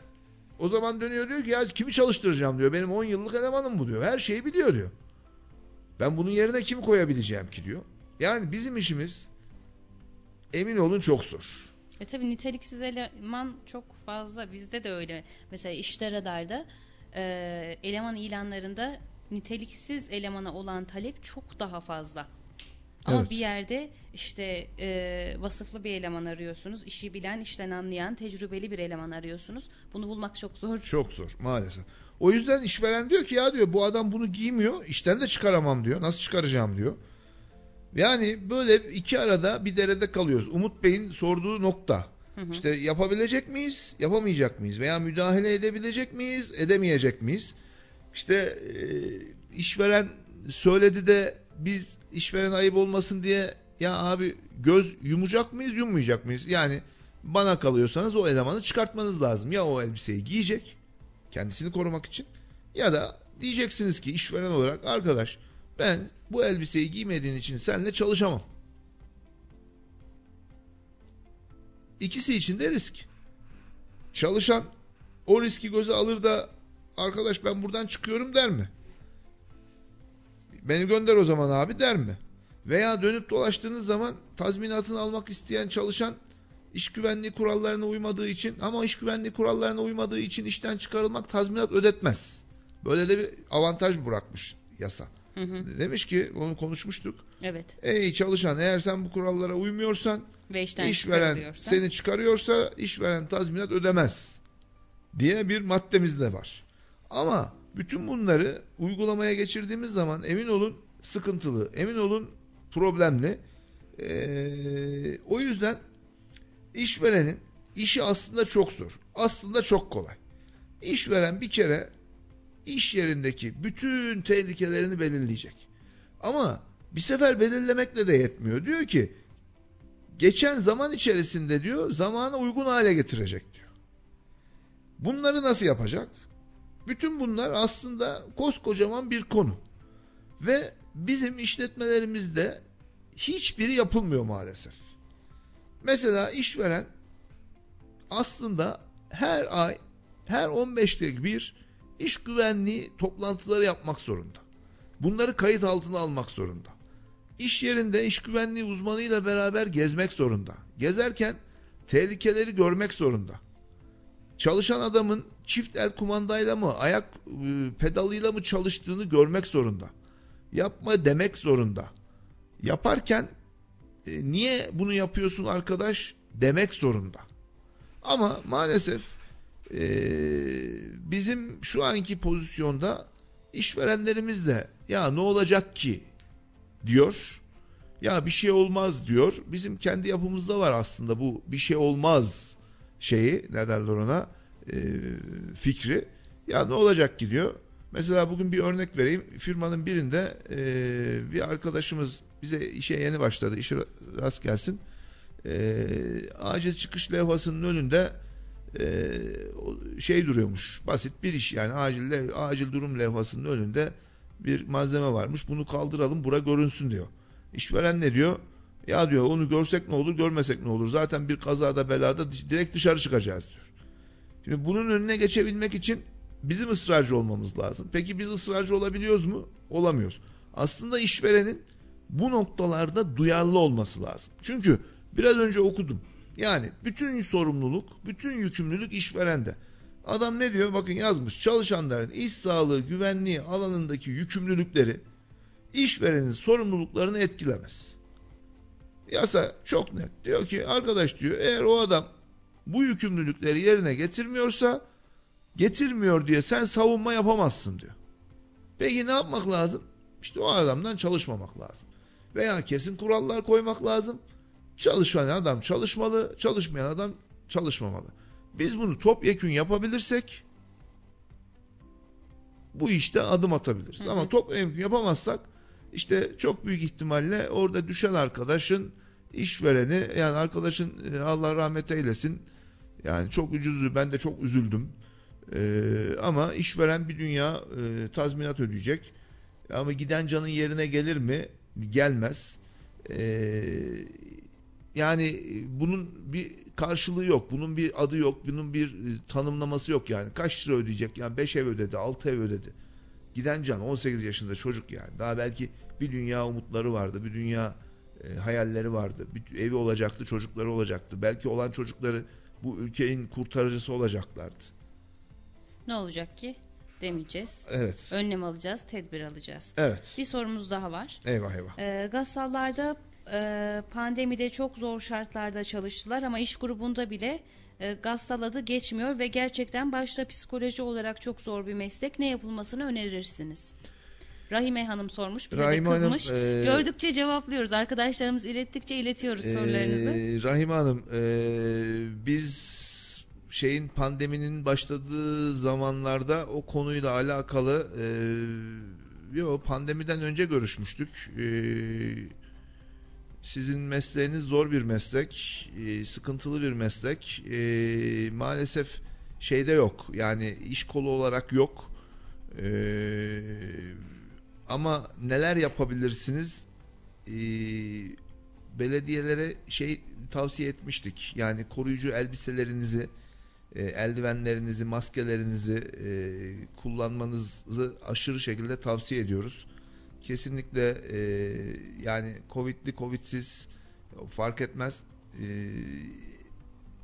o zaman dönüyor diyor ki ya kimi çalıştıracağım diyor. Benim 10 yıllık elemanım bu diyor. Her şeyi biliyor diyor. Ben bunun yerine kimi koyabileceğim ki diyor. Yani bizim işimiz emin olun çok zor. E tabi niteliksiz eleman çok fazla bizde de öyle. Mesela işte radarda e, eleman ilanlarında niteliksiz elemana olan talep çok daha fazla. Ama Evet. bir yerde işte e, vasıflı bir eleman arıyorsunuz. işi bilen, işten anlayan, tecrübeli bir eleman arıyorsunuz. Bunu bulmak çok zor. Çok zor maalesef. O yüzden işveren diyor ki ya diyor bu adam bunu giymiyor işten de çıkaramam diyor. Nasıl çıkaracağım diyor. Yani böyle iki arada bir derede kalıyoruz. Umut Bey'in sorduğu nokta. İşte yapabilecek miyiz, yapamayacak mıyız? Veya müdahale edebilecek miyiz, edemeyecek miyiz? İşte e, işveren söyledi de biz işveren ayıp olmasın diye ya abi göz yumacak mıyız, yummayacak mıyız? Yani bana kalıyorsanız o elemanı çıkartmanız lazım. Ya o elbiseyi giyecek kendisini korumak için ya da diyeceksiniz ki işveren olarak arkadaş ben bu elbiseyi giymediğin için seninle çalışamam. İkisi için de risk. Çalışan o riski göze alır da arkadaş ben buradan çıkıyorum der mi? Beni gönder o zaman abi der mi? Veya dönüp dolaştığınız zaman tazminatını almak isteyen çalışan iş güvenliği kurallarına uymadığı için ama iş güvenliği kurallarına uymadığı için işten çıkarılmak tazminat ödetmez. Böyle de bir avantaj bırakmış yasa. Demiş ki onu konuşmuştuk. Evet. Ey çalışan eğer sen bu kurallara uymuyorsan Ve işten işveren seni çıkarıyorsa işveren tazminat ödemez diye bir maddemiz de var. Ama bütün bunları uygulamaya geçirdiğimiz zaman emin olun sıkıntılı, emin olun problemli. Ee, o yüzden işverenin işi aslında çok zor. Aslında çok kolay. İşveren bir kere iş yerindeki bütün tehlikelerini belirleyecek. Ama bir sefer belirlemekle de yetmiyor. Diyor ki geçen zaman içerisinde diyor zamana uygun hale getirecek diyor. Bunları nasıl yapacak? Bütün bunlar aslında koskocaman bir konu. Ve bizim işletmelerimizde hiçbiri yapılmıyor maalesef. Mesela işveren aslında her ay her 15'te bir iş güvenliği toplantıları yapmak zorunda. Bunları kayıt altına almak zorunda. İş yerinde iş güvenliği uzmanıyla beraber gezmek zorunda. Gezerken tehlikeleri görmek zorunda. Çalışan adamın çift el kumandayla mı, ayak e, pedalıyla mı çalıştığını görmek zorunda. Yapma demek zorunda. Yaparken e, niye bunu yapıyorsun arkadaş demek zorunda. Ama maalesef e, bizim şu anki pozisyonda işverenlerimiz de ya ne olacak ki diyor. Ya bir şey olmaz diyor. Bizim kendi yapımızda var aslında bu bir şey olmaz şeyi ne derler ona e, fikri. Ya ne olacak ki diyor. Mesela bugün bir örnek vereyim. Firmanın birinde e, bir arkadaşımız bize işe yeni başladı. İşe rast gelsin. E, acil çıkış levhasının önünde e, şey duruyormuş. Basit bir iş yani acil acil durum levhasının önünde bir malzeme varmış. Bunu kaldıralım bura görünsün diyor. İşveren ne diyor? Ya diyor onu görsek ne olur görmesek ne olur. Zaten bir kazada belada direkt dışarı çıkacağız diyor. Şimdi bunun önüne geçebilmek için bizim ısrarcı olmamız lazım. Peki biz ısrarcı olabiliyoruz mu? Olamıyoruz. Aslında işverenin bu noktalarda duyarlı olması lazım. Çünkü biraz önce okudum. Yani bütün sorumluluk, bütün yükümlülük işverende. Adam ne diyor? Bakın yazmış. Çalışanların iş sağlığı, güvenliği alanındaki yükümlülükleri işverenin sorumluluklarını etkilemez. Yasa çok net. Diyor ki arkadaş diyor eğer o adam bu yükümlülükleri yerine getirmiyorsa getirmiyor diye sen savunma yapamazsın diyor. Peki ne yapmak lazım? İşte o adamdan çalışmamak lazım. Veya kesin kurallar koymak lazım. Çalışan adam çalışmalı, çalışmayan adam çalışmamalı. Biz bunu topyekün yapabilirsek bu işte adım atabiliriz. Ama topyekün yapamazsak işte çok büyük ihtimalle orada düşen arkadaşın işvereni yani arkadaşın e, Allah rahmet eylesin yani çok ucuzdu ben de çok üzüldüm. Ee, ama işveren bir dünya e, tazminat ödeyecek. Ama giden canın yerine gelir mi? Gelmez. Ee, yani bunun bir karşılığı yok. Bunun bir adı yok. Bunun bir e, tanımlaması yok yani. Kaç lira ödeyecek? Yani 5 ev ödedi, 6 ev ödedi. Giden can 18 yaşında çocuk yani. Daha belki bir dünya umutları vardı. Bir dünya e, hayalleri vardı. Bir evi olacaktı, çocukları olacaktı. Belki olan çocukları bu ülkenin kurtarıcısı olacaklardı. Ne olacak ki? Demeyeceğiz. Evet. Önlem alacağız, tedbir alacağız. Evet. Bir sorumuz daha var. Eyvah eyvah. Ee, Gassallarda e, pandemide çok zor şartlarda çalıştılar ama iş grubunda bile e, Gassal adı geçmiyor ve gerçekten başta psikoloji olarak çok zor bir meslek. Ne yapılmasını önerirsiniz? Rahime Hanım sormuş, bize Rahime de Hanım, kızmış. e, Gördükçe cevaplıyoruz. Arkadaşlarımız ilettikçe iletiyoruz sorularınızı. Ee, Rahime Hanım, e, biz şeyin pandeminin başladığı zamanlarda o konuyla alakalı e, yo pandemiden önce görüşmüştük. E, sizin mesleğiniz zor bir meslek, e, sıkıntılı bir meslek. E, maalesef şeyde yok. Yani iş kolu olarak yok. E, ama neler yapabilirsiniz? E, belediyelere şey tavsiye etmiştik. Yani koruyucu elbiselerinizi, eldivenlerinizi, maskelerinizi kullanmanızı aşırı şekilde tavsiye ediyoruz. Kesinlikle e, yani covidli covidsiz fark etmez. E,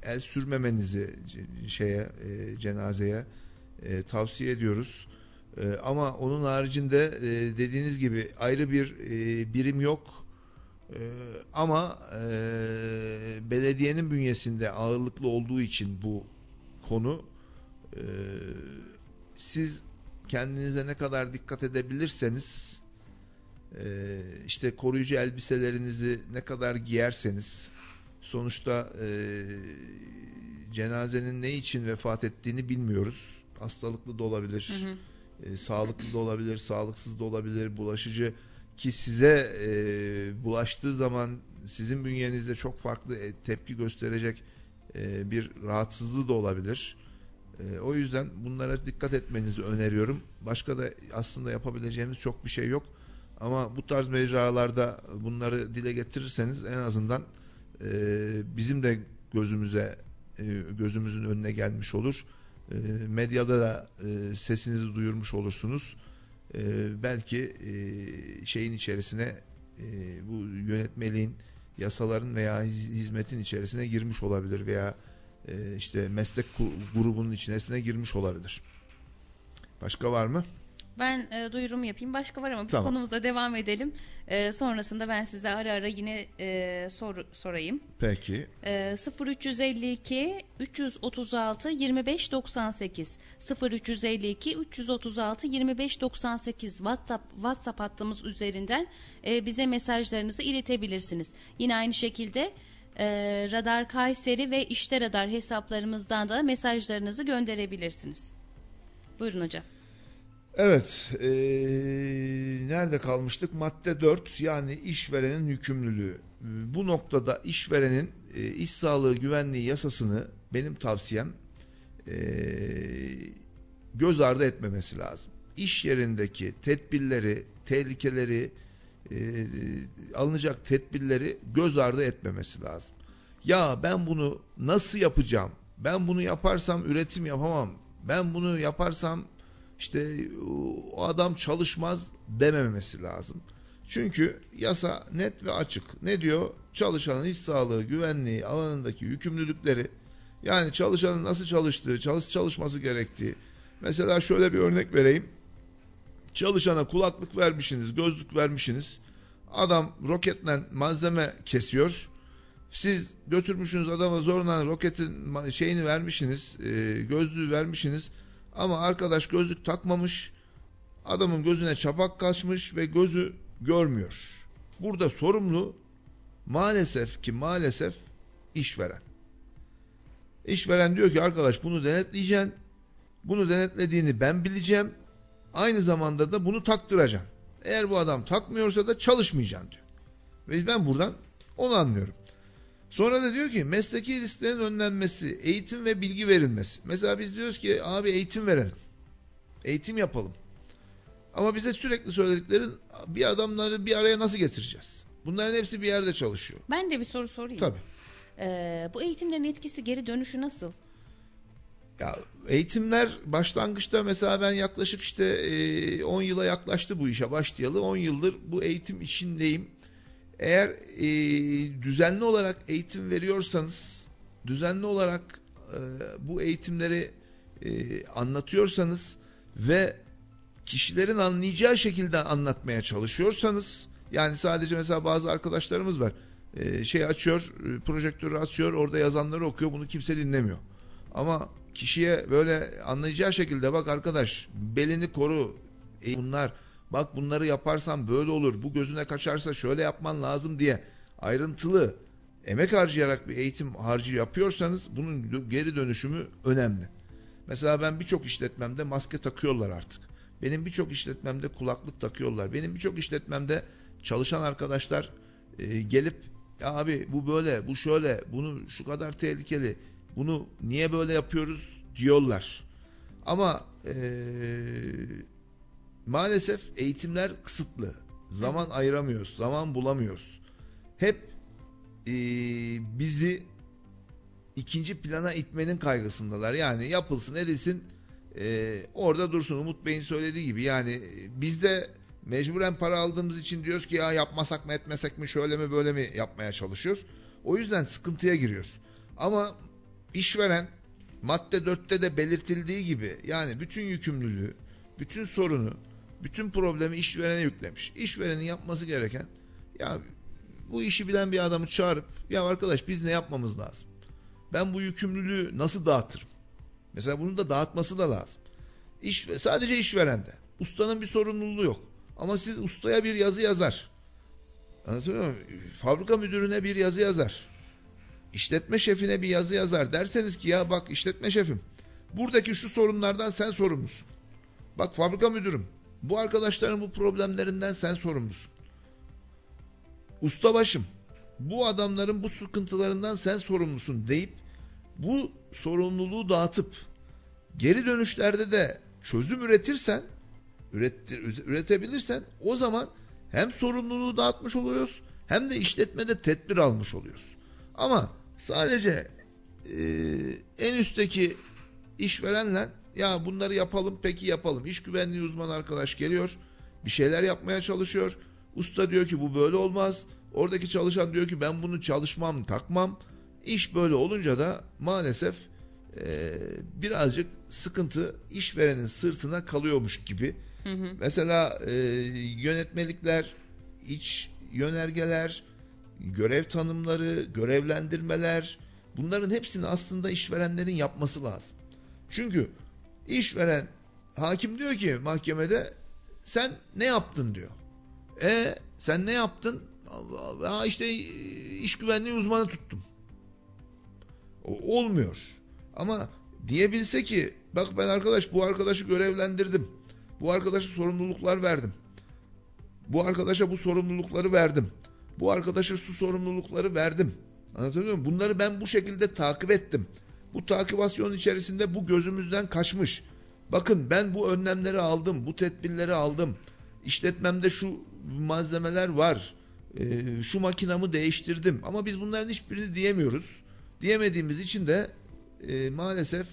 el sürmemenizi şeye e, cenazeye e, tavsiye ediyoruz. E, ama onun haricinde e, dediğiniz gibi ayrı bir e, birim yok. Ee, ama e, belediyenin bünyesinde ağırlıklı olduğu için bu konu e, siz kendinize ne kadar dikkat edebilirseniz e, işte koruyucu elbiselerinizi ne kadar giyerseniz sonuçta e, cenazenin ne için vefat ettiğini bilmiyoruz. Hastalıklı da olabilir, e, sağlıklı da olabilir, sağlıksız da olabilir, bulaşıcı ki size e, bulaştığı zaman sizin bünyenizde çok farklı tepki gösterecek e, bir rahatsızlığı da olabilir. E, o yüzden bunlara dikkat etmenizi öneriyorum. Başka da aslında yapabileceğimiz çok bir şey yok. Ama bu tarz mecralarda bunları dile getirirseniz en azından e, bizim de gözümüze e, gözümüzün önüne gelmiş olur. E, medyada da e, sesinizi duyurmuş olursunuz. E, belki e, şeyin içerisine e, bu yönetmeliğin yasaların veya hiz- hizmetin içerisine girmiş olabilir veya e, işte meslek grubunun içerisine girmiş olabilir. Başka var mı? Ben e, duyurum yapayım. Başka var ama biz Tamam. konumuza devam edelim. E, sonrasında ben size ara ara yine e, sor, sorayım. Peki. E, 0352 336 25 98 0352 336 25 98 WhatsApp WhatsApp hattımız üzerinden e, bize mesajlarınızı iletebilirsiniz. Yine aynı şekilde e, Radar Kayseri ve İşte Radar hesaplarımızdan da mesajlarınızı gönderebilirsiniz. Buyurun hocam. Evet, eee, nerede kalmıştık? Madde 4 yani işverenin yükümlülüğü. Bu noktada işverenin e, iş sağlığı güvenliği yasasını benim tavsiyem eee, göz ardı etmemesi lazım. İş yerindeki tedbirleri, tehlikeleri e, alınacak tedbirleri göz ardı etmemesi lazım. Ya ben bunu nasıl yapacağım? Ben bunu yaparsam üretim yapamam. Ben bunu yaparsam işte o adam çalışmaz dememesi lazım. Çünkü yasa net ve açık. Ne diyor? Çalışanın iş sağlığı, güvenliği alanındaki yükümlülükleri yani çalışanın nasıl çalıştığı, çalış çalışması gerektiği. Mesela şöyle bir örnek vereyim. Çalışana kulaklık vermişsiniz, gözlük vermişsiniz. Adam roketle malzeme kesiyor. Siz götürmüşsünüz adama zorla roketin şeyini vermişsiniz, e, gözlüğü vermişsiniz. Ama arkadaş gözlük takmamış. Adamın gözüne çapak kaçmış ve gözü görmüyor. Burada sorumlu maalesef ki maalesef işveren. İşveren diyor ki arkadaş bunu denetleyeceksin. Bunu denetlediğini ben bileceğim. Aynı zamanda da bunu taktıracaksın. Eğer bu adam takmıyorsa da çalışmayacaksın diyor. Ve ben buradan onu anlıyorum. Sonra da diyor ki mesleki risklerin önlenmesi, eğitim ve bilgi verilmesi. Mesela biz diyoruz ki abi eğitim verelim. Eğitim yapalım. Ama bize sürekli söylediklerin bir adamları bir araya nasıl getireceğiz? Bunların hepsi bir yerde çalışıyor. Ben de bir soru sorayım. Tabii. Ee, bu eğitimlerin etkisi geri dönüşü nasıl? Ya eğitimler başlangıçta mesela ben yaklaşık işte e, 10 yıla yaklaştı bu işe başlayalı. 10 yıldır bu eğitim işindeyim. Eğer e, düzenli olarak eğitim veriyorsanız, düzenli olarak e, bu eğitimleri e, anlatıyorsanız ve kişilerin anlayacağı şekilde anlatmaya çalışıyorsanız, yani sadece mesela bazı arkadaşlarımız var, e, şey açıyor, e, projektörü açıyor, orada yazanları okuyor, bunu kimse dinlemiyor. Ama kişiye böyle anlayacağı şekilde bak arkadaş belini koru e, bunlar bak bunları yaparsan böyle olur bu gözüne kaçarsa şöyle yapman lazım diye ayrıntılı emek harcayarak bir eğitim harcı yapıyorsanız bunun geri dönüşümü önemli. Mesela ben birçok işletmemde maske takıyorlar artık. Benim birçok işletmemde kulaklık takıyorlar. Benim birçok işletmemde çalışan arkadaşlar e, gelip abi bu böyle, bu şöyle, bunu şu kadar tehlikeli, bunu niye böyle yapıyoruz diyorlar. Ama e, maalesef eğitimler kısıtlı. Zaman ayıramıyoruz, zaman bulamıyoruz. Hep e, bizi ikinci plana itmenin kaygısındalar. Yani yapılsın edilsin e, orada dursun. Umut Bey'in söylediği gibi yani biz de mecburen para aldığımız için diyoruz ki ya yapmasak mı etmesek mi şöyle mi böyle mi yapmaya çalışıyoruz. O yüzden sıkıntıya giriyoruz. Ama işveren madde 4'te de belirtildiği gibi yani bütün yükümlülüğü, bütün sorunu, bütün problemi işverene yüklemiş. İşverenin yapması gereken ya bu işi bilen bir adamı çağırıp ya arkadaş biz ne yapmamız lazım? Ben bu yükümlülüğü nasıl dağıtırım? Mesela bunu da dağıtması da lazım. İş, sadece işverende. Ustanın bir sorumluluğu yok. Ama siz ustaya bir yazı yazar. Anlatabiliyor muyum? Fabrika müdürüne bir yazı yazar. İşletme şefine bir yazı yazar. Derseniz ki ya bak işletme şefim. Buradaki şu sorunlardan sen sorumlusun. Bak fabrika müdürüm. Bu arkadaşların bu problemlerinden sen sorumlusun. Ustabaşım. Bu adamların bu sıkıntılarından sen sorumlusun deyip bu sorumluluğu dağıtıp geri dönüşlerde de çözüm üretirsen ürettir, üretebilirsen o zaman hem sorumluluğu dağıtmış oluyoruz hem de işletmede tedbir almış oluyoruz. Ama sadece e, en üstteki işverenle ya bunları yapalım peki yapalım. İş güvenliği uzmanı arkadaş geliyor bir şeyler yapmaya çalışıyor. Usta diyor ki bu böyle olmaz. Oradaki çalışan diyor ki ben bunu çalışmam takmam. İş böyle olunca da maalesef e, birazcık sıkıntı işverenin sırtına kalıyormuş gibi. Mesela e, yönetmelikler, iç yönergeler, görev tanımları, görevlendirmeler bunların hepsini aslında işverenlerin yapması lazım. Çünkü işveren hakim diyor ki mahkemede sen ne yaptın diyor. E sen ne yaptın? Ha işte iş güvenliği uzmanı tuttum. O, olmuyor. Ama diyebilse ki bak ben arkadaş bu arkadaşı görevlendirdim. Bu arkadaşa sorumluluklar verdim. Bu arkadaşa bu sorumlulukları verdim. Bu arkadaşa şu sorumlulukları verdim. Anlatabiliyor muyum? Bunları ben bu şekilde takip ettim. Bu takipasyon içerisinde bu gözümüzden kaçmış. Bakın ben bu önlemleri aldım, bu tedbirleri aldım. İşletmemde şu malzemeler var. E, şu makinamı değiştirdim. Ama biz bunların hiçbirini diyemiyoruz. Diyemediğimiz için de e, maalesef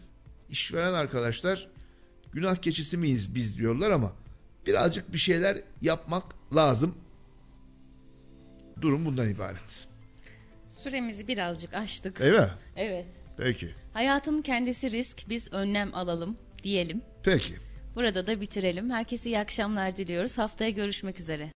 işveren arkadaşlar günah keçisi miyiz biz diyorlar ama birazcık bir şeyler yapmak lazım. Durum bundan ibaret. Süremizi birazcık aştık. Mi? Evet. Peki. Hayatın kendisi risk, biz önlem alalım diyelim. Peki. Burada da bitirelim. Herkese iyi akşamlar diliyoruz. Haftaya görüşmek üzere.